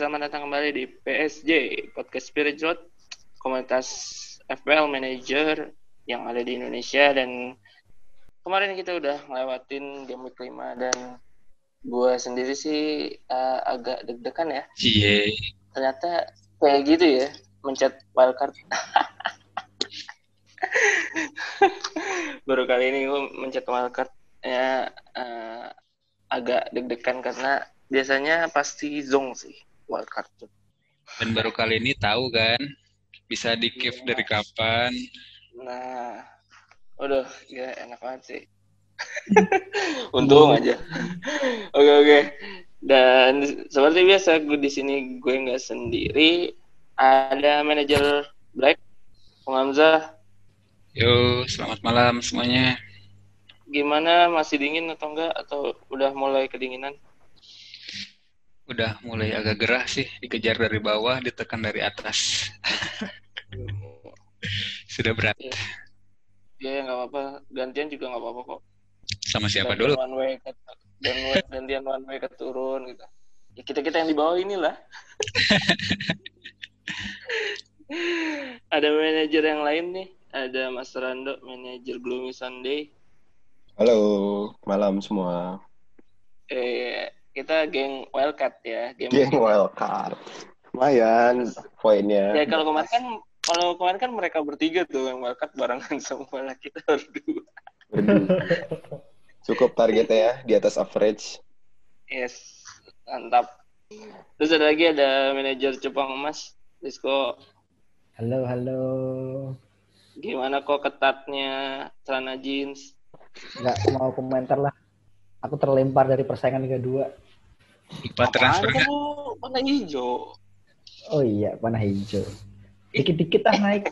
selamat datang kembali di PSJ Podcast Spirit Road, komunitas FPL Manager yang ada di Indonesia dan kemarin kita udah ngelewatin game week 5 dan gue sendiri sih uh, agak deg-degan ya. Cie. Ternyata kayak gitu ya, mencet wildcard. Baru kali ini gue mencet wildcard ya uh, agak deg-degan karena biasanya pasti zong sih wildcard tuh. Dan baru kali ini tahu kan bisa di give dari kapan. Nah, udah ya enak banget sih. Untung aja. Oke oke. Dan seperti biasa gue di sini gue nggak sendiri. Ada manajer Black, Bung Hamzah. Yo, selamat malam semuanya. Gimana masih dingin atau enggak atau udah mulai kedinginan? Udah mulai agak gerah sih dikejar dari bawah ditekan dari atas. Sudah berat. Ya ya nggak apa-apa. Gantian juga nggak apa-apa kok. Sama siapa gantian dulu? one way ke, dan gantian one way ke turun gitu. Ya kita kita yang di bawah inilah. Ada manajer yang lain nih. Ada Mas Rando manajer Gloomy Sunday. Halo malam semua. Eh kita geng wildcat ya game geng wildcat lumayan poinnya. Ya kalau kemarin kan kalau kemarin kan mereka bertiga tuh yang wildcat barengan semua lah kita berdua. Cukup targetnya ya di atas average. Yes mantap. Terus ada lagi ada manajer Jepang Emas Disco halo halo. Gimana kok ketatnya celana jeans? Nggak mau komentar lah. Aku terlempar dari persaingan Liga 2. Lupa transfer kamu warna hijau. Oh iya, warna hijau. Dikit-dikit ah naik.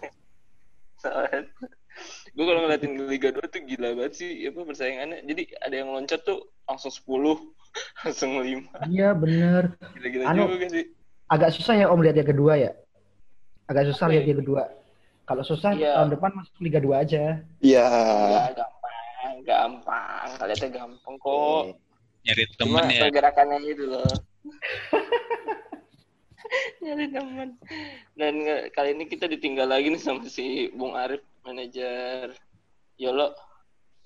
gue kalau ngeliatin Liga 2 tuh gila banget sih apa persaingannya. Jadi ada yang loncat tuh langsung 10, langsung 5. Iya, bener. Gila-gila anu, juga sih. Agak susah ya Om lihat Liga kedua ya. Agak susah lihat Liga kedua. Kalau susah ya. tahun depan masuk Liga 2 aja. Iya. Ya, gampang, gampang. Kalian gampang kok. Nyari temen Cuma ya. pergerakannya gitu loh. Nyari temen. Dan kali ini kita ditinggal lagi nih sama si Bung Arif, manajer Yolo.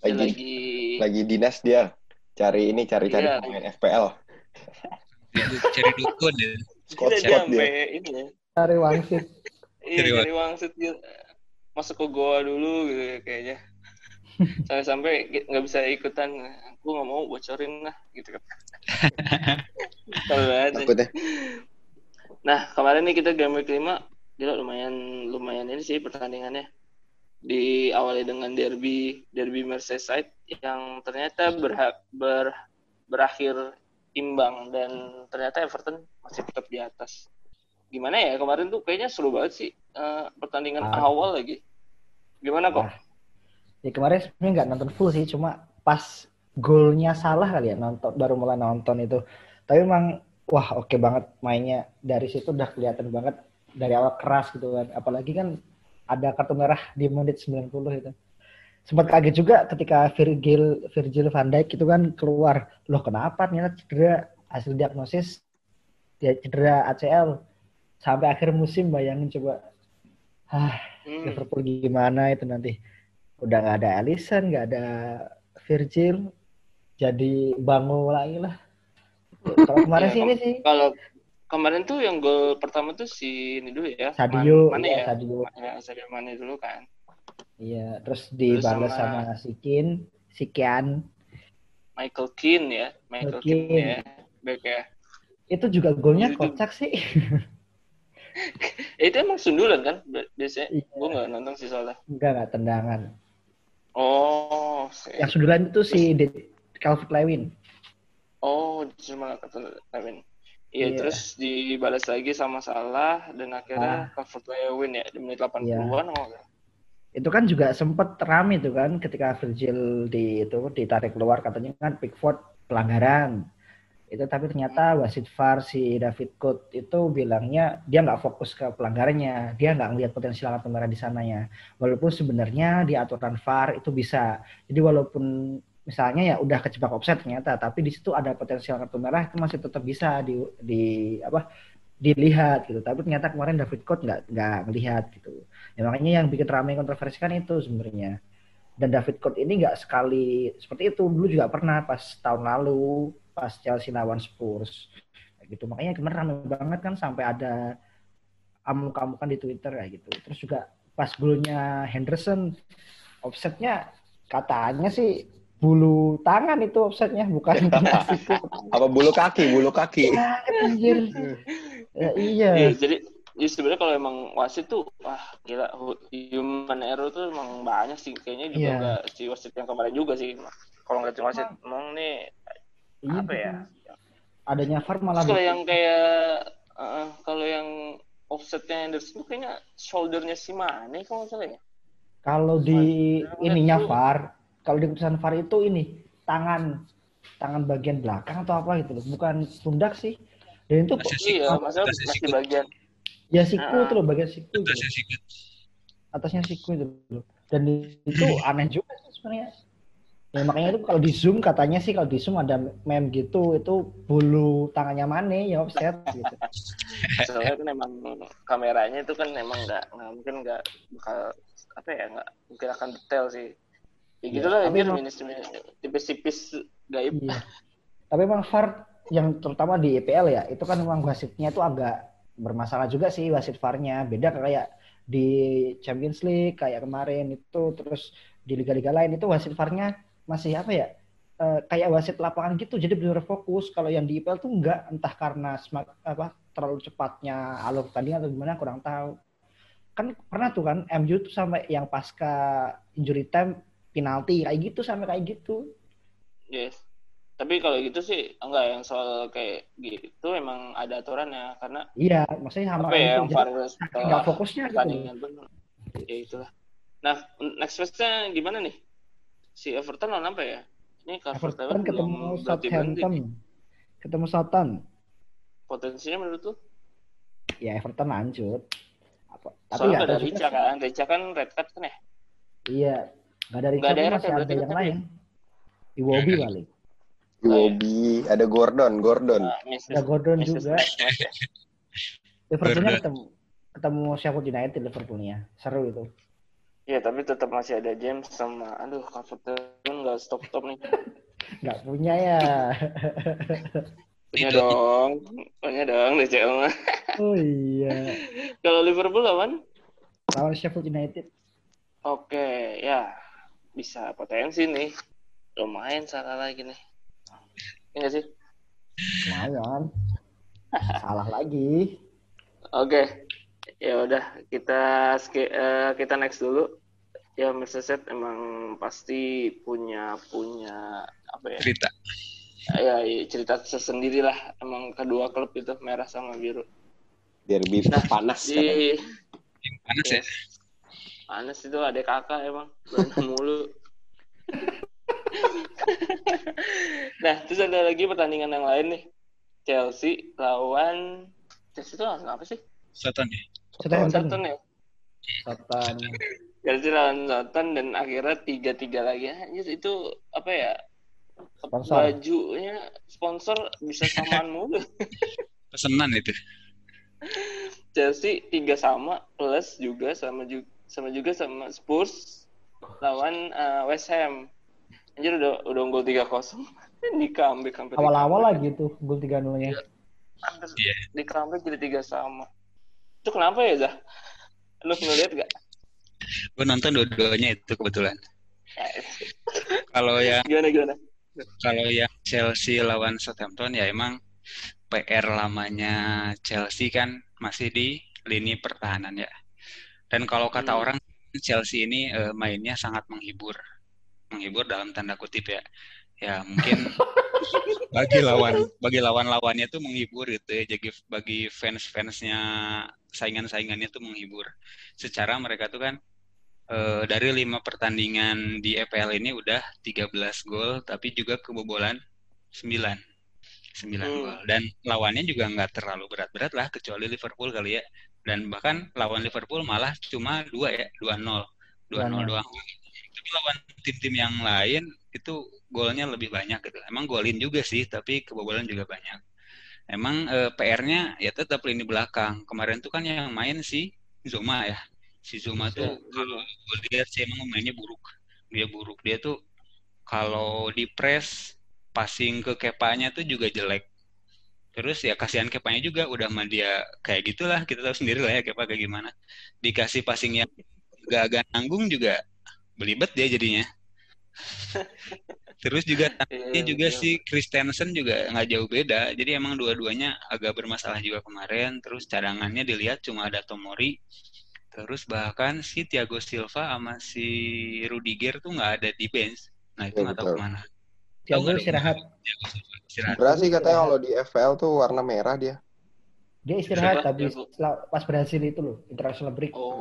Lagi, lagi lagi dinas dia. Cari ini, cari-cari Iya. pemain FPL. Cari dukun ya. Squad Gila, dia ini ya. Cari wangsit. Iya, dari wangsit dia masuk ke goa dulu gitu kayaknya. Sampai-sampai nggak bisa ikutan. Aku nggak mau bocorin lah gitu kan. Takutnya. Nah, kemarin nih kita game week 5 gila lumayan lumayan ini sih pertandingannya. Diawali dengan derby derby Merseyside yang ternyata berhak ber, berakhir imbang dan ternyata Everton masih tetap di atas. Gimana ya kemarin tuh kayaknya seru banget sih eh, pertandingan Ah. awal lagi. Gimana kok? Ya kemarin sebenarnya nggak nonton full sih, cuma pas golnya salah kali ya nonton baru mulai nonton itu. Tapi emang wah oke banget mainnya dari situ udah kelihatan banget dari awal keras gitu kan. Apalagi kan ada kartu merah di menit 90 itu. Sempat kaget juga ketika Virgil Virgil van Dijk itu kan keluar. Loh kenapa ternyata cedera hasil diagnosis dia cedera ACL sampai akhir musim bayangin coba. Ah, Hmm. Liverpool gimana itu nanti udah nggak ada Alisson nggak ada Virgil jadi bangun lagi lah kalau kemarin Iya, sih ini sih Kalau kemarin tuh yang gol pertama tuh si ini dulu ya. Sadio Man- Mane iya, ya? Sadio Ya, Sadio Mane dulu kan. iya terus dibalas sama- sama, Sikin Sikian Michael Keane ya, Michael Keane Keane. ya, back ya. itu juga golnya Itu- kocak sih itu emang sundulan kan Bi- biasanya? Iya. Gue nggak nonton sih soalnya. enggak nggak tendangan Oh, yang sundulan itu si De- Calvin Lewin. Oh cuma kata Kevin. Iya, Iya. terus dibalas lagi sama Salah dan akhirnya Calvert Lewin ya di menit 80-an oh, itu kan juga sempet rame tuh kan ketika Virgil di itu ditarik keluar katanya kan Pickford pelanggaran. Itu tapi ternyata wasit VAR si David Cook itu bilangnya dia nggak fokus ke pelanggarannya dia nggak ngelihat potensial kartu merah di sananya. Walaupun sebenarnya di aturan VAR itu bisa. Jadi walaupun misalnya ya udah kejebak offset ternyata tapi di situ ada potensial kartu merah itu masih tetap bisa di di apa dilihat gitu. Tapi ternyata kemarin David Coat nggak nggak ngelihat gitu. Ya makanya yang bikin ramai kontroversi kan itu sebenarnya. Dan David Coat ini nggak sekali seperti itu dulu juga pernah pas tahun lalu pas Chelsea lawan Spurs gitu. Makanya kemarin ramai banget kan sampai ada amuk-amukan di Twitter kayak gitu. Terus juga pas golnya Henderson offsetnya katanya sih bulu tangan itu offsetnya bukan. Apa bulu kaki, bulu kaki. Ya, anjir. Ya, iya. Iya, jadi ya sebenarnya kalau emang wasit tuh wah gila hu- human error tuh emang banyak sih kayaknya juga Iya. nggak si wasit yang kemarin juga sih kalau nggak cuma wasit emang nih Iya, apa ya Adanya VAR malah kalau yang kayak eh, kalau yang offsetnya tuh kayaknya shouldernya si Mane kalau nggak salah ya Kalau di ininya VAR, kalau di keputusan VAR itu ini tangan tangan bagian belakang atau apa gitu loh, bukan pundak sih. Dan itu Masih siku. iya maksudnya Atasnya masih bagian ya siku Ah. tuh loh, bagian siku itu. Atasnya sikut. Atasnya siku itu loh. Dan itu aneh juga sih sebenarnya. Ya makanya itu kalau di zoom katanya sih kalau di zoom ada meme gitu itu bulu tangannya mana ya offset gitu. soalnya kan emang kameranya itu kan emang nggak nggak mungkin nggak bakal apa ya nggak mungkin akan detail sih ya Iya, gitu lah tapi emang- minus tipis-tipis gaib Iya. Tapi emang VAR yang terutama di EPL ya, itu kan memang wasitnya itu agak bermasalah juga sih wasit VAR-nya. Beda kayak di Champions League kayak kemarin itu terus di liga-liga lain itu wasit VAR-nya masih apa ya? eh, kayak wasit lapangan gitu. Jadi benar fokus. Kalau yang di EPL tuh enggak entah karena semak, apa terlalu cepatnya alur tanding atau gimana kurang tahu. Kan pernah tuh kan MU tuh sampai yang pasca injury time penalti kayak gitu sampai kayak gitu. yes tapi kalau gitu sih enggak yang soal kayak gitu emang ada aturannya karena Iya, maksudnya sama apa ya yang gitu. Setelah nggak fokusnya gitu. ya itulah nah next match-nya gimana nih si Everton lawan apa ya ini Everton, Everton ketemu Southampton. Ketemu Southampton. potensinya menurut lu Ya Everton lanjut. Apa? Tapi soalnya ada Rica kan Rica kan red card kan ya Iya, nggak ada Richard ada masih ya, ada berarti yang lain. Iwobi kali. Iwobi, ada Gordon, Gordon. Mrs. Ada Gordon Mrs. juga. Ya. Liverpoolnya ketemu ketemu Sheffield United Liverpoolnya. Seru itu. Iya, tapi tetap masih ada James sama aduh Everton nggak stop stop nih. Nggak punya ya. Punya dong, punya dong DCL mah. Oh iya. Kalau Liverpool lawan? Lawan Sheffield United. Oke, ya bisa potensi nih. Lumayan salah lagi nih. Iya nggak sih? Lumayan. Salah lagi. Oke, ya udah kita eh, kita next dulu. Ya Merseyside emang pasti punya punya apa ya? Cerita. Ya ya, cerita tersendiri lah. Emang kedua klub itu merah sama biru. Derby Nah, panas. Di Yang panas ya. Panas itu ada kakak emang berantem mulu. nah, terus ada lagi pertandingan yang lain nih. Chelsea lawan Chelsea itu lawan apa sih? Soton ya. Southampton. Southampton ya. Southampton. Chelsea lawan Southampton dan akhirnya tiga tiga lagi. Anjir itu apa ya? Sponsor. Bajunya sponsor bisa samaan mulu. Pesenan itu. Chelsea tiga sama plus juga sama juga sama juga sama Spurs lawan eh, West Ham. Anjir udah udah unggul 3-0. di comeback hampir di Awal-awal lagi tuh gol 3-0-nya. Hampir Iya. di comeback jadi tiga sama. Itu kenapa ya, Zah? Lu ngeliat gak? Gue nonton dua-duanya itu kebetulan. Kalau yang Gimana gimana? kalau yang Chelsea lawan Southampton ya emang PR lamanya Chelsea kan masih di lini pertahanan ya. Dan kalau kata Hmm. orang Chelsea ini eh, mainnya sangat menghibur. Menghibur dalam tanda kutip ya. Ya mungkin bagi lawan bagi lawan-lawannya tuh menghibur gitu ya. Jadi bagi fans-fansnya saingan-saingannya tuh menghibur. Secara mereka tuh kan eh, dari lima pertandingan di EPL ini udah 13 gol tapi juga kebobolan 9 9 Hmm. gol dan lawannya juga nggak terlalu berat-berat lah kecuali Liverpool kali ya dan bahkan lawan Liverpool malah cuma dua ya 2-0 2-0 2-0. doang tapi lawan tim-tim yang lain itu golnya lebih banyak gitu emang golin juga sih tapi kebobolan juga banyak Emang eh, PR-nya ya tetap lini belakang. Kemarin tuh kan yang main si Zuma ya. Si Zuma tuh Ya, kalau gue lihat sih emang mainnya buruk. Dia buruk. Dia tuh kalau di press passing ke Kepanya tuh juga jelek. Terus ya kasihan Kepanya juga udah sama dia kayak gitulah kita tahu sendiri lah ya Kepa kayak gimana. Dikasih passing yang agak-agak nanggung juga belibet dia jadinya. Terus juga Iya, ini juga iya. si Christensen juga nggak jauh beda. Jadi emang dua-duanya agak bermasalah juga kemarin. Terus cadangannya dilihat cuma ada Tomori. Terus bahkan si Thiago Silva sama si Rudiger tuh nggak ada di bench. Nah itu Iya, nggak tahu betul. ke mana. Istirahat. Thiago istirahat. Sih katanya kalau di FPL tuh warna merah dia. Dia istirahat tapi pas berhasil itu loh, international break. Oh,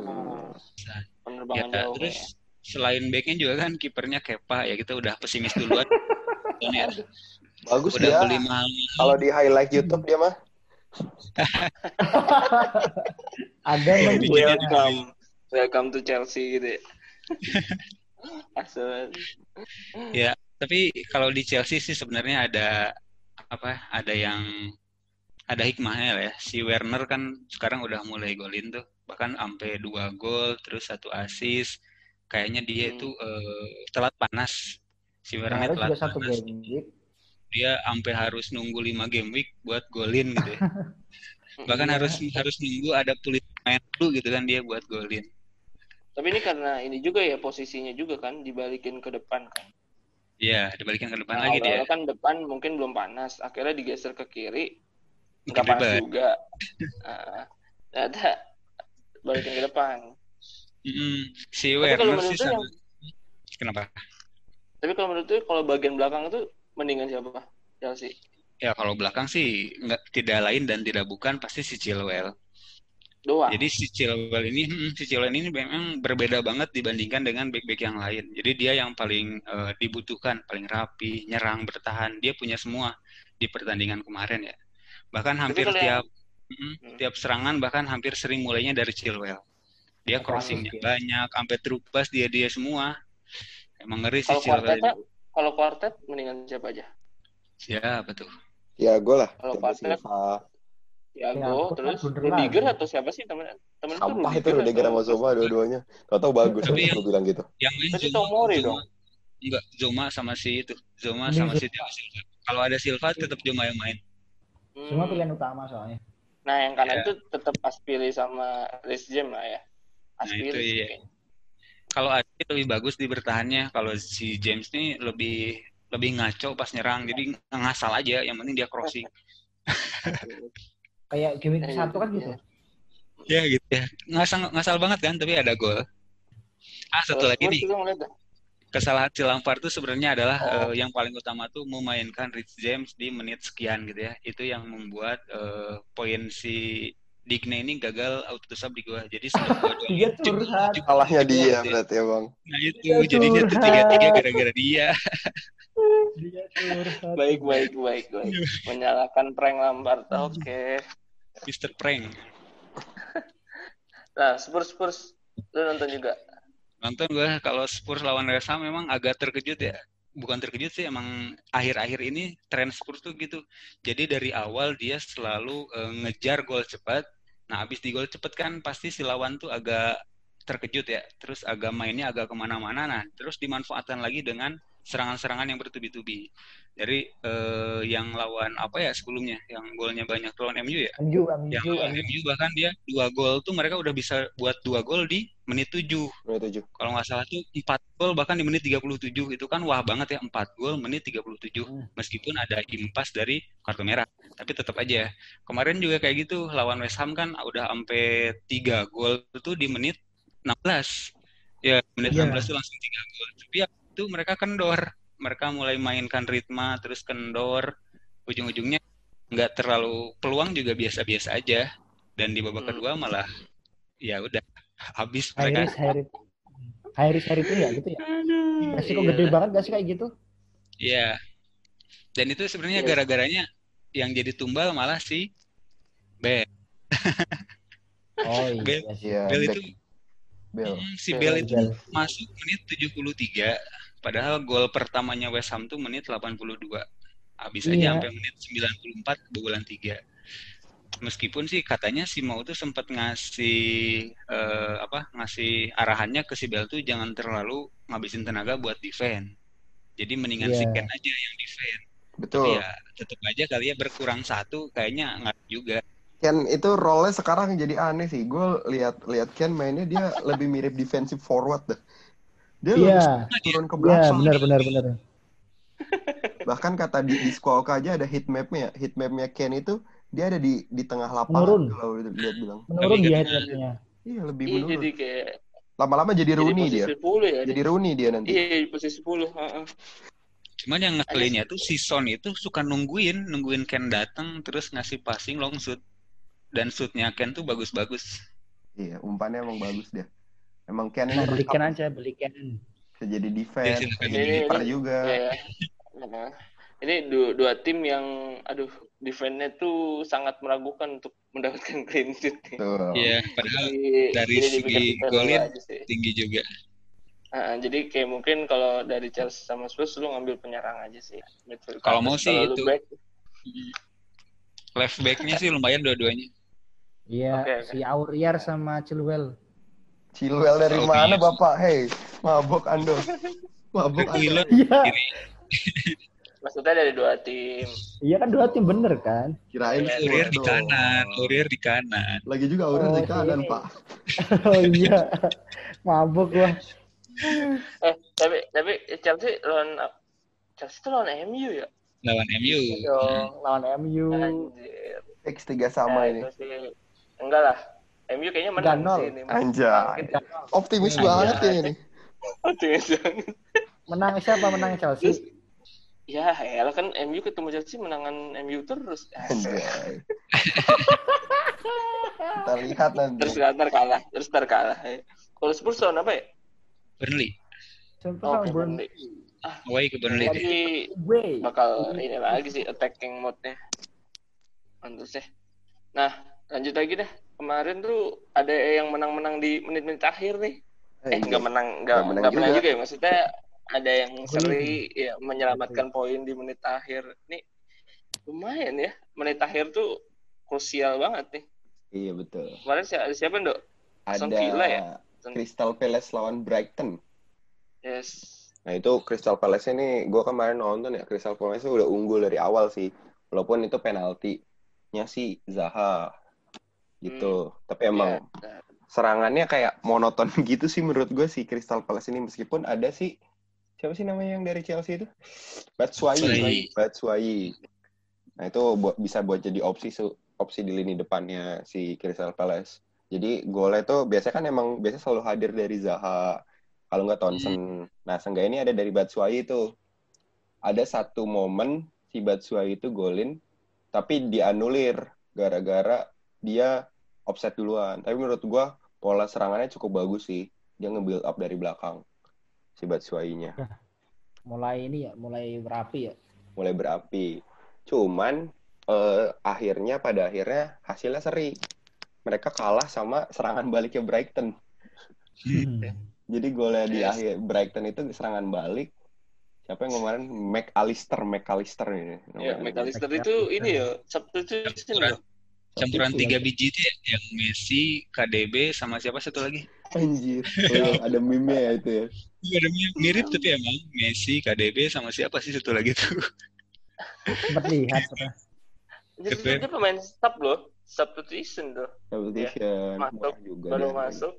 Ya, penerbangan jauh. terus ya. selain backnya juga kan kipernya Kepa ya kita udah pesimis duluan. ya. Bagus Udah dia. beli mahal. Kalau di highlight YouTube dia mah. Ada Iya, yang di- dia- Welcome, welcome to Chelsea gitu ya. Asal. Tapi kalau di Chelsea sih sebenarnya ada apa? Ada yang ada hikmahnya lah ya. Si Werner kan sekarang udah mulai golin tuh, bahkan sampai dua gol terus satu assist. Kayaknya dia Hmm. itu eh, telat panas. Si Werner Kemarin telat satu panas. game week. Dia sampai harus nunggu 5 game week buat golin gitu ya. Bahkan Iya. harus harus nunggu ada pulih main dulu gitu kan dia buat golin. Tapi ini karena ini juga ya posisinya juga kan dibalikin ke depan kan. Iya, dibalikin ke depan Nah, lagi dia. kan depan mungkin belum panas, akhirnya digeser ke kiri, nggak panas ribet. juga. Nah, ternyata balikin ke depan. Mm-mm. Si Tapi kalau Werner sih sama. yang, Kenapa? tapi kalau menurut lu kalau bagian belakang itu mendingan siapa? Chelsea. Ya kalau belakang sih nggak tidak lain dan tidak bukan pasti si Chilwell. Doang. Jadi si Chilwell ini, hmm, si Chilwell ini memang berbeda banget dibandingkan dengan back-back yang lain. Jadi dia yang paling eh, dibutuhkan, paling rapi, nyerang, bertahan. Dia punya semua di pertandingan kemarin ya. Bahkan hampir yang- tiap mm, Hmm. tiap serangan bahkan hampir sering mulainya dari Chilwell. Dia Apa crossingnya banyak, sampai true pass dia dia semua. Emang ngeri sih Kalau Chilwell. Quartet, kalau quartet mendingan siapa aja? Ya betul. Ya gue lah. Kalau Quartet, Silva. Tiago, Ya, aku kan terus Rudiger atau siapa sih temen temen Sampah itu Rudiger sama Zuma dua-duanya. Gak tau bagus Tapi yang- gue bilang gitu. Yang lain Zuma, Tomori Zuma- dong. Enggak, Zuma sama si itu. Zuma sama Zuma. si Thiago Silva. Kalau ada Silva tetap Zuma yang main. Hmm. Semua pilihan utama soalnya. Nah, yang kanan Ya. itu tetap Aspili sama Rhys James lah ya. Nah, itu Aspili iya. Kalau Adi lebih bagus di bertahannya. Kalau si James nih lebih lebih ngaco pas nyerang. Jadi ngasal aja. Yang penting dia crossing. Kayak game week Ya, satu kan gitu, ya gitu ya. Ngasal ngasal banget kan. Tapi ada gol. Ah satu lagi nih. Kesalahan si Lampard tuh sebenarnya adalah Oh. eh, yang paling utama tuh memainkan Rich James di menit sekian gitu ya. Itu yang membuat eh, poin si Digne ini gagal auto sub di gua. Jadi Dia curhat. Salahnya dia gitu ya. berarti ya bang. Nah itu Dia jadinya tuh tiga-tiga gara-gara dia. Dia curhat. Baik, baik, baik, baik. Menyalahkan prank Lampard. Oke. Mr. Prank. Nah, Spurs Spurs lu nonton juga. Nonton gue kalau Spurs lawan West Ham memang agak terkejut ya. Bukan terkejut sih, emang akhir-akhir ini tren Spurs tuh gitu. Jadi dari awal dia selalu eh, ngejar gol cepat. Nah, habis di gol cepat kan pasti si lawan tuh agak terkejut ya. Terus agak mainnya agak ke mana-mana. Nah, terus dimanfaatkan lagi dengan serangan-serangan yang bertubi-tubi. Dari eh, yang lawan apa ya sebelumnya, yang golnya banyak lawan MU ya. MU, Yang MU, lawan MU bahkan dia dua gol tuh mereka udah bisa buat dua gol di menit 7 Menit tujuh. kalau nggak salah tuh 4 gol bahkan di menit 37 itu kan wah banget ya 4 gol menit 37 Hmm. meskipun ada impas dari kartu merah tapi tetap aja kemarin juga kayak gitu lawan West Ham kan udah sampai 3 gol itu di menit 16 ya menit Iya. 16 tuh langsung 3 gol tapi ya itu mereka kendor mereka mulai mainkan ritma terus kendor ujung-ujungnya nggak terlalu peluang juga biasa-biasa aja dan di babak Hmm. kedua malah ya udah habis mereka Hairis, Hairis. Hairis, Hairis itu ya gitu ya. Resiko gede banget gak sih kayak gitu? Iya. Dan itu sebenarnya Iya. gara-garanya yang jadi tumbal malah si Bell. Oh Bel- iya. Iya. Bell back itu Bell. mm, si Bell, Bell itu Bell. masuk menit 73. Padahal gol pertamanya West Ham tuh menit 82. habis Iya. aja sampai menit 94 kebobolan 3 meskipun sih katanya si Mau tuh sempat ngasih eh, apa ngasih arahannya ke si Bell tuh jangan terlalu ngabisin tenaga buat defend jadi mendingan si Iya. Ken aja yang defend tapi Betul. ya tetap aja kali ya berkurang satu kayaknya nggak juga Ken itu role-nya sekarang jadi aneh sih. Gue lihat lihat Ken mainnya dia lebih mirip defensive forward dah. Dia lebih Iya, turun ke iya belakang. benar benar benar. Bahkan kata di, di Squawk aja ada heat map-nya. Heat map-nya Ken itu dia ada di di tengah lapangan Menurun. kalau lihat bilang. Menurun dia kan- headlamp-nya. Iya, lebih Iya menurun. jadi kayak Lama-lama jadi Rooney posisi dia. 10 ya. Jadi Rooney dia nanti. Iya, di posisi 10. heeh. Cuman yang ngekelinnya tuh si Son itu suka nungguin, nungguin Ken datang terus ngasih passing long shoot. Dan shootnya Ken tuh bagus-bagus. Iya, umpannya emang bagus dia. Emang Ken Nah, ini belikan aja, belikan. bisa jadi Iya, defense, bisa jadi kiper ini- juga. Iya. Heeh. Ini dua, dua tim yang aduh defense-nya tuh sangat meragukan untuk mendapatkan clean sheet. Iya, padahal Jadi, dari jadi segi golin tinggi juga. Heeh, jadi kayak mungkin kalau dari Chelsea sama Spurs lu ngambil penyerang aja sih. Midfield. Kalau mau sih itu. back, Left back-nya sih lumayan dua-duanya. Iya, oke. si Aurier sama Chilwell. Chilwell dari Oh, mana iya. Bapak? Hei, mabok Ando. Mabok Ando. Iya, kiri, maksudnya dari dua tim. iya kan dua tim bener kan? Kirain Iya, Aurier di kanan. Aurier di kanan. Lagi juga Aurier Oh, di kanan, sini. Pak. Oh iya, mabuk gua. Eh, tapi tapi Chelsea lawan Chelsea itu lawan MU ya? Lawan MU. Dong, lawan MU. Anjir. X tiga sama Nah, ini. sih. Enggak lah. MU kayaknya menang 3-0. sih ini. Anjay. Optimis Anjay. banget ya ini. Optimis banget. Menang siapa? Menang Chelsea. Ya, elah kan MU ketemu Chelsea menangan MU terus. Anjay. Kita lihat nanti. Terus ntar kalah, terus ntar kalah. Kalau Spurs lawan apa ya? Burnley. Oh, Burnley. Away ke Burnley. Tapi bakal ini lagi sih attacking mode-nya. Mantap sih. Nah, lanjut lagi dah. Kemarin tuh ada yang menang-menang di menit-menit akhir nih. Eh, nggak menang, nggak Nggak menang nggak menang juga. juga ya. Maksudnya ada yang seri ya menyelamatkan poin di menit akhir. Nih lumayan ya. Menit akhir tuh krusial banget nih. Iya betul. Kemarin si- ada siapa, Dok? Ada Villa ya? Crystal Palace lawan Brighton. Yes. Nah itu Crystal Palace ini gue kemarin nonton ya Crystal Palace udah unggul dari awal sih. Walaupun itu penaltinya sih Zaha gitu. Tapi emang Ya, serangannya kayak monoton gitu sih menurut gue si Crystal Palace ini meskipun ada sih siapa sih namanya yang dari Chelsea itu? Batshuayi. Batshuayi. Nah itu buat bisa buat jadi opsi su- opsi di lini depannya si Crystal Palace. Jadi golnya tuh biasanya kan emang biasanya selalu hadir dari Zaha kalau nggak Thompson. Nah seenggaknya ini ada dari Batshuayi itu. Ada satu momen si Batshuayi itu golin tapi dianulir gara-gara dia offset duluan. Tapi menurut gua pola serangannya cukup bagus sih. Dia nge-build up dari belakang si Batshuayi-nya. Mulai ini ya, mulai berapi ya. Mulai berapi. Cuman eh, akhirnya pada akhirnya hasilnya seri. Mereka kalah sama serangan baliknya Brighton. Hmm. Jadi golnya di Yes. akhir Brighton itu serangan balik. Siapa yang kemarin McAllister, McAllister ini. Ya. McAllister itu ini ya substitution Campuran. Campuran tiga biji itu ya, yang Messi, KDB, sama siapa satu lagi? Anjir. Oh, ada meme ya itu ya. Iya, ada mirip, mirip tapi emang Messi, KDB, sama siapa sih satu lagi tuh? Sempat lihat. Jadi Keren. dia pemain sub loh, substitution tuh. Substitution. Masuk, Murah juga Baru dia. masuk.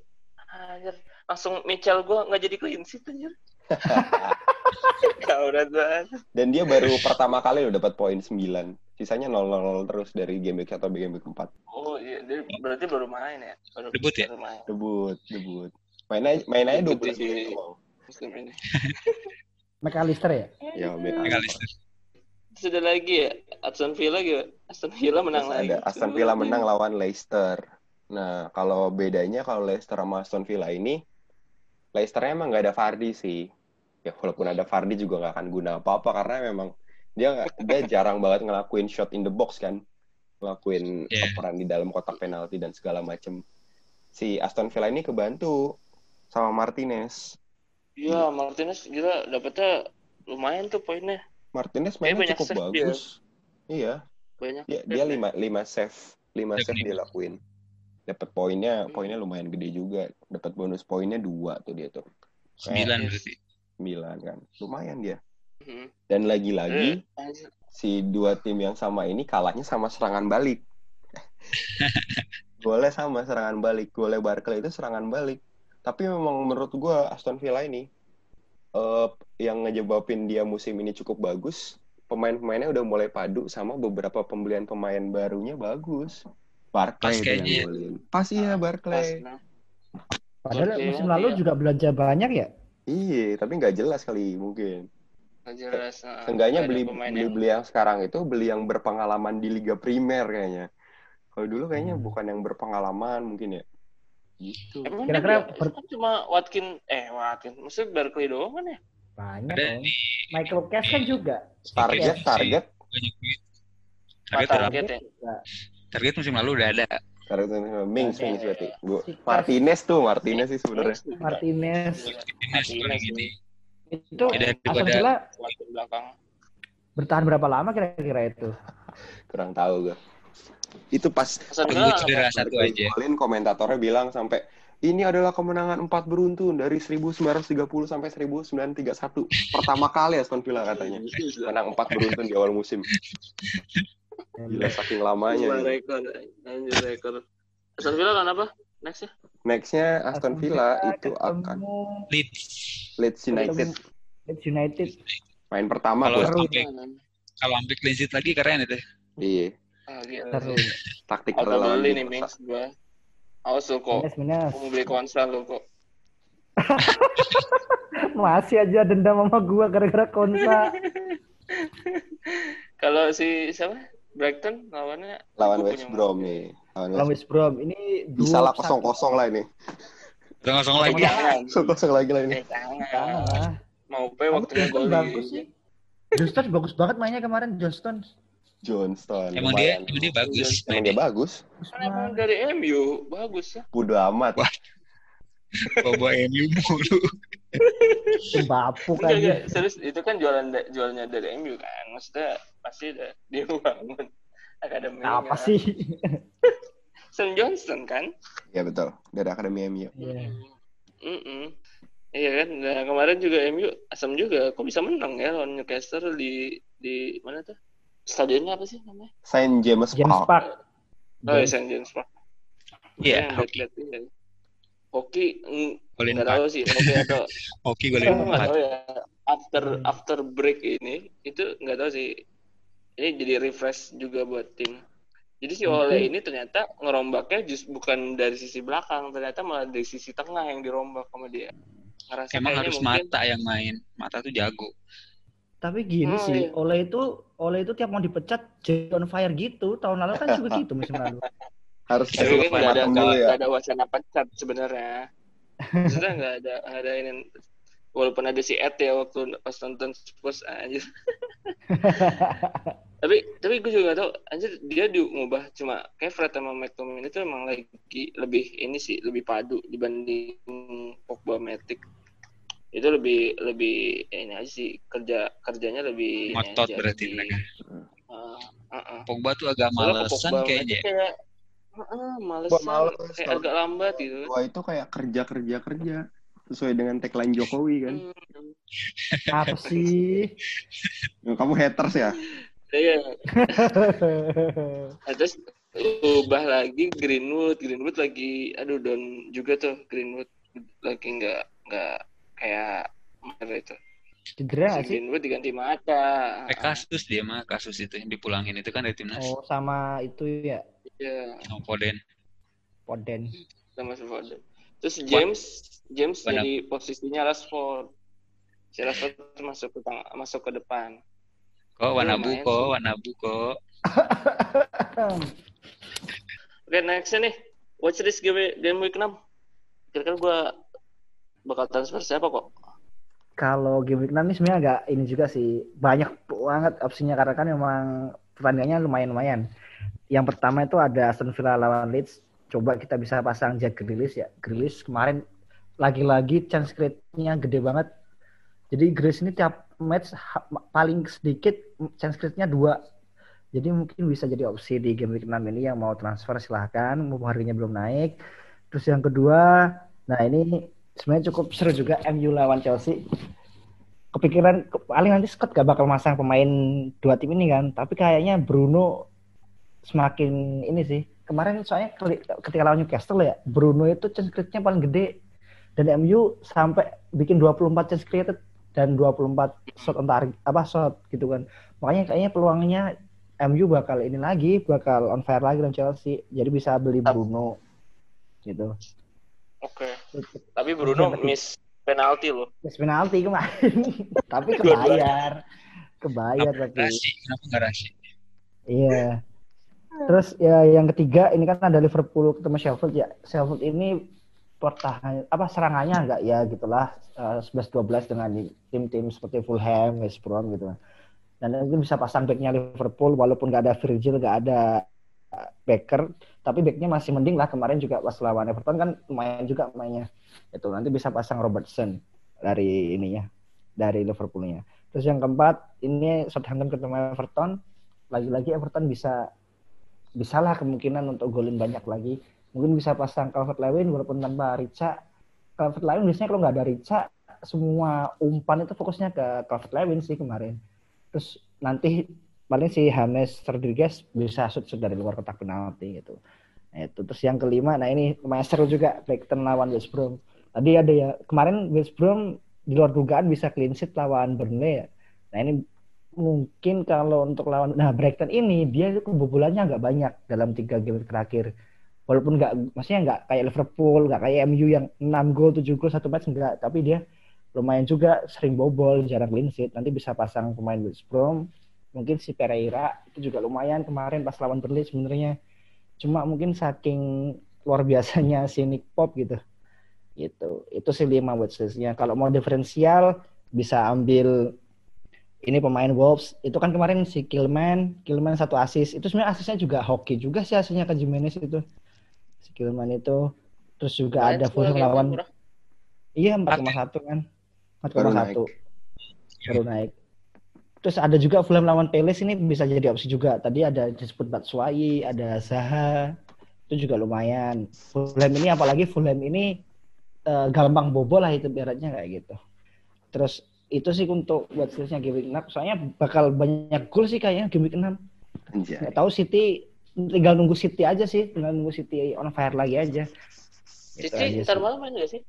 Anjir, langsung Mitchell gua nggak jadi clean sheet anjir. Kaurat banget. Dan dia baru pertama kali loh dapat poin 9. Sisanya 0-0 terus dari game week 1 sampai game week 4. Oh iya, dia berarti baru main ya. Baru, Debut ya? Baru main. Debut, debut. Main aja, main aja Debut 12 di- menit doang. McAllister ya? Ya, McAllister. Sudah lagi ya, Aston Villa gitu. Aston Villa menang Terus lagi. ada Aston Villa menang lawan Leicester. Nah, kalau bedanya kalau Leicester sama Aston Villa ini, Leicesternya emang nggak ada Vardy sih. Ya, walaupun ada Vardy juga nggak akan guna apa-apa karena memang dia dia jarang banget ngelakuin shot in the box kan, ngelakuin Yeah. operan di dalam kotak penalti dan segala macem. Si Aston Villa ini kebantu sama Martinez. Iya, Martinez gila dapetnya lumayan tuh poinnya. Martinez mainnya cukup save dia. bagus. Iya, Banyak. dia, dia lima lima save, lima Save dia lakuin. Dapat poinnya, Hmm. poinnya lumayan gede juga. Dapat bonus poinnya dua tuh dia tuh. Sembilan berarti. Sembilan kan. Lumayan dia. Mhm. Dan lagi-lagi anjir. si dua tim yang sama ini kalahnya sama serangan balik. golnya sama serangan balik. Golnya Barkley itu serangan balik. Tapi memang menurut gua Aston Villa ini eh yang ngejebabin dia musim ini cukup bagus. Pemain-pemainnya udah mulai padu sama beberapa pembelian pemain barunya bagus. Barkley Pas kayaknya. Pas iya Pas, Barkley. nah. Padahal musim lalu ya. juga belanja banyak ya. Iya, tapi nggak jelas kali mungkin. Jelas. nah. Seenggaknya ada beli beli yang- beli yang sekarang itu beli yang berpengalaman di Liga Primer kayaknya. Kalau dulu kayaknya Hmm. bukan yang berpengalaman mungkin ya. Gitu. Emang Kira-kira dia, per- kan cuma Watkin, eh Watkin, maksudnya Barkley doang kan ya? Banyak. Ada di Michael Cash kan juga. Target si- target banyak duit. Target, Target, target ya. target musim lalu udah ada. target Mings Oke. Mings berarti. Bu, Si Cash. Martinez tuh Martinez sih sebenarnya. Martinez Martinez paling gini. Itu Ya, Villa belakang. bertahan berapa lama kira-kira itu? Kurang tahu gue. Itu pas Tunggu cedera satu aja. golin komentatornya bilang sampai ini adalah kemenangan empat beruntun dari 1930 sampai 1931. Pertama kali Aston Villa katanya. Menang empat beruntun di awal musim. Gila saking lamanya. Gitu. rekor, anjir rekor. Aston Villa kan apa? Next ya? Nextnya Aston Villa itu akan Leeds. Leeds United. Leeds United. Main pertama Kalau sampai kalau sampai clean sheet lagi keren itu. Iya. Ah. Seru. Taktik beli nih. Mings gua. Awas lo kok. Mau beli konsol lo kok. Masih aja dendam sama gua gara-gara konsa. Kalau si siapa? Brighton lawannya Lawan West Brom nih. Lawan Lawan West West Brom ini Bisa lah kosong kosong lah ini. Udah kosong Eh, lagi. Kosong kosong lagi lah ini. Mau pe waktunya Johnston gol bagus sih. Johnston bagus banget mainnya kemarin Johnston. Johnston. Emang dia, emang dia bagus. Emang dia bagus. Kan emang dari MU bagus ya. Bodo amat. Bawa MU mulu. Enggak. aja. Serius itu kan jualan jualnya dari MU kan. Maksudnya pasti dia bangun akademi. Apa sih? Sam Johnston kan? Ya betul. Dari Akademi MU. Iya. Mm-mm. Iya kan. Nah kemarin juga MU asam juga. Kok bisa menang ya lawan Newcastle di di mana tuh? Stadionnya apa sih namanya? Saint James, James Park. Park. Oh, ya, St. James Park. Iya, ini. Hoki mm, golin nggak tahu sih. Hoki atau Hoki Aku golin nggak empat. tahu ya. After Hmm. after break ini itu nggak tahu sih. Ini jadi refresh juga buat tim. Jadi si Mungkin. Ole ini ternyata ngerombaknya just bukan dari sisi belakang, ternyata malah dari sisi tengah yang dirombak sama dia. Ngerasa Emang harus mungkin mata yang main. Mata tuh jago. Tapi gini Oh, sih, iya. Ole itu Ole itu tiap mau dipecat jadi on fire gitu. Tahun lalu kan juga gitu musim lalu. Harus kan nggak ada dulu nggak ya. ada wacana pecat sebenarnya. Maksudnya nggak ada ada ini. Walaupun ada si Ed ya waktu pas nonton Spurs anjir. tapi tapi gue juga gak tau anjir dia diubah cuma kayak Fred sama McTominay itu emang lagi lebih ini sih lebih padu dibanding Pogba Matic itu lebih lebih ini aja sih kerja kerjanya lebih Ngotot aja, berarti lebih, mereka. uh, uh, uh. Pogba tuh agak malesan Pogba kayaknya. Kayak uh, malesan Pogba males, kayak agak lambat gitu Wah itu kayak kerja kerja kerja sesuai dengan tagline Jokowi kan. Hmm. Apa sih? Kamu haters ya? Iya. Nah, terus ubah lagi Greenwood, Greenwood lagi aduh down juga tuh Greenwood lagi nggak nggak kayak kemarin itu. Cedera sih? Greenwood diganti mata. Eh kasus dia mah kasus itu yang dipulangin itu kan dari timnas. Oh sama itu ya Iya, Sama Foden. Poden. sama Foden. Terus James James Mana? jadi posisinya Rashford. Si Rashford masuk ke tengah, masuk ke depan. Kok Wanabu kok, sih. Wanabu kok. Oke, nextnya nih. Watch this game, game week 6. Kira-kira gue bakal transfer siapa kok? Kalau game week 6 ini sebenarnya agak ini juga sih banyak banget opsinya karena kan memang pertandingannya lumayan-lumayan. Yang pertama itu ada Aston Villa lawan Leeds. Coba kita bisa pasang Jack Grealish ya. Grealish kemarin lagi-lagi chance create-nya gede banget. Jadi Grealish ini tiap match paling sedikit chance create-nya dua. Jadi mungkin bisa jadi opsi di game week 6 ini yang mau transfer silahkan, mau harganya belum naik. Terus yang kedua, nah ini sebenarnya cukup seru juga MU lawan Chelsea. Kepikiran ke- paling nanti Scott gak bakal masang pemain dua tim ini kan, tapi kayaknya Bruno semakin ini sih. Kemarin soalnya keli- ketika lawan Newcastle ya, Bruno itu chance create-nya paling gede dan MU sampai bikin 24 chance created dan 24 shot on target apa shot gitu kan. Makanya kayaknya peluangnya MU bakal ini lagi, bakal on fire lagi dan Chelsea. Jadi bisa beli Bruno gitu. Oke. Tapi Bruno miss penalti loh. Miss penalti kemarin. tapi kebayar. Kebayar tapi. Rasi, kenapa nggak Rasi? Iya. Terus ya yang ketiga ini kan ada Liverpool ketemu Sheffield ya. Sheffield ini pertahanan apa serangannya enggak ya gitulah eh, 11-12 dengan tim-tim seperti Fulham, West Brom gitu. Dan itu bisa pasang backnya Liverpool walaupun nggak ada Virgil, nggak ada eh, Baker, tapi backnya masih mending lah kemarin juga pas lawan Everton kan lumayan juga mainnya. Itu nanti bisa pasang Robertson dari ininya, dari Liverpoolnya. Terus yang keempat ini Southampton ketemu Everton, lagi-lagi Everton bisa bisalah kemungkinan untuk golin banyak lagi. Mungkin bisa pasang Calvert Lewin walaupun tanpa Rica. Calvert Lewin biasanya kalau nggak ada Rica, semua umpan itu fokusnya ke Calvert Lewin sih kemarin. Terus nanti paling si James Rodriguez bisa shoot dari luar kotak penalti gitu. Nah, itu terus yang kelima, nah ini lumayan seru juga Brighton lawan West Brom. Tadi ada ya kemarin West Brom di luar dugaan bisa clean sheet lawan Burnley ya. Nah ini mungkin kalau untuk lawan nah Brighton ini dia itu kebobolannya nggak banyak dalam tiga game terakhir. Walaupun nggak maksudnya nggak kayak Liverpool nggak kayak MU yang 6 gol 7 gol satu match enggak tapi dia lumayan juga sering bobol jarang clean sheet. Nanti bisa pasang pemain West Brom. Mungkin si Pereira itu juga lumayan kemarin pas lawan Burnley sebenarnya. Cuma mungkin saking luar biasanya si Nick Pop gitu. Gitu. Itu sih lima watchlistnya kalau mau diferensial bisa ambil ini pemain Wolves. Itu kan kemarin si Kilman Kilman satu asis itu sebenarnya asisnya juga hoki juga sih asisnya ke Jimenez itu. Si Kilman itu. Terus juga Main ada Fulham lawan murah. iya 4,1 kan. 4,1 baru naik. Terus ada juga Fulham lawan Palace ini bisa jadi opsi juga. Tadi ada disebut Batshuayi ada Zaha. Itu juga lumayan. Fulham ini apalagi Fulham ini eh, gampang bobol lah itu ibaratnya kayak gitu. Terus itu sih untuk buat skillsnya game week 6 soalnya bakal banyak gol sih kayaknya game week 6 Anjay. tahu City tinggal nunggu City aja sih tinggal nunggu City on fire lagi aja Gitu Cici aja ntar sih. malam main gak sih?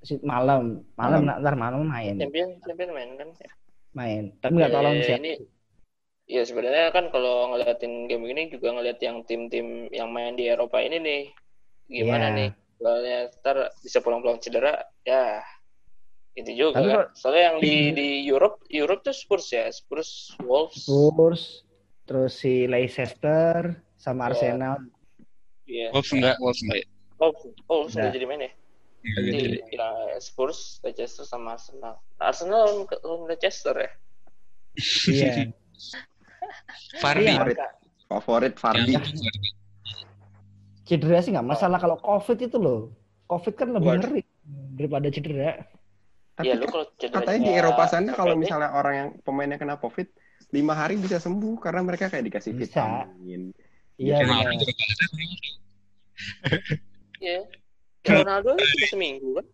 Si- malam malam Malam. ntar malam main Champion champion main kan? main tapi nggak tahu lawan Eh, siapa ini ya sebenarnya kan kalau ngeliatin game ini juga ngeliat yang tim-tim yang main di Eropa ini nih gimana Iya. nih soalnya ntar bisa pulang-pulang cedera ya itu juga Tapi kan. soalnya yang di di Europe Europe tuh Spurs ya Spurs Wolves Spurs terus si Leicester sama Ya. Arsenal iya Wolves enggak, Wolves enggak. oh oh sudah Udah. jadi main ya Enggak Jadi jadi. ya, Spurs Leicester sama Arsenal Arsenal lawan, Leicester ya iya Fardi. iya Favorit. Fardi. Cedera sih nggak masalah kalau covid itu loh covid kan lebih ngeri daripada cedera Tapi Iya lu kan kalau katanya di Eropa sana kalau misalnya orang yang pemainnya kena COVID lima hari bisa sembuh karena mereka kayak dikasih Bisa. vitamin. iya. Iya. Ronaldo cuma seminggu kan